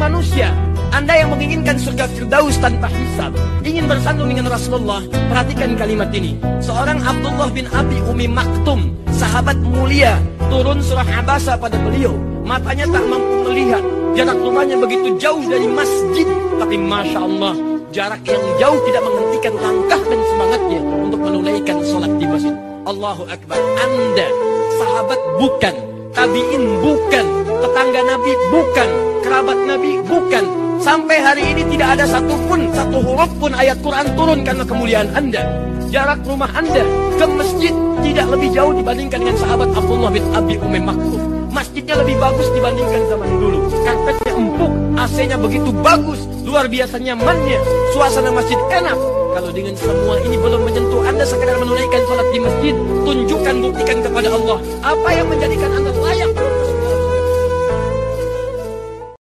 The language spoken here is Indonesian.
manusia, Anda yang menginginkan surga Firdaus tanpa hisab, ingin bersandung dengan Rasulullah, perhatikan kalimat ini. Seorang Abdullah bin Abi Umi Maktum, sahabat mulia, turun surah Abasa pada beliau. Matanya tak mampu melihat, jarak rumahnya begitu jauh dari masjid. Tapi Masya Allah, jarak yang jauh tidak menghentikan langkah dan semangatnya untuk menunaikan sholat di masjid. Allahu Akbar. Anda, sahabat bukan, tabiin bukan, tetangga Nabi bukan, kerabat Nabi bukan. Sampai hari ini tidak ada satupun, satu huruf pun ayat Quran turun karena kemuliaan Anda. Jarak rumah Anda ke masjid tidak lebih jauh dibandingkan dengan sahabat Abdullah bin Abi Umi Maktum. Masjidnya lebih bagus dibandingkan zaman dulu. Karpetnya empuk, AC-nya begitu bagus, luar biasa nyamannya. Suasana masjid enak. Kalau dengan semua ini belum menyentuh Anda sekedar menunaikan sholat di masjid, tunjukkan, buktikan kepada Allah. Apa yang menjadikan Anda layak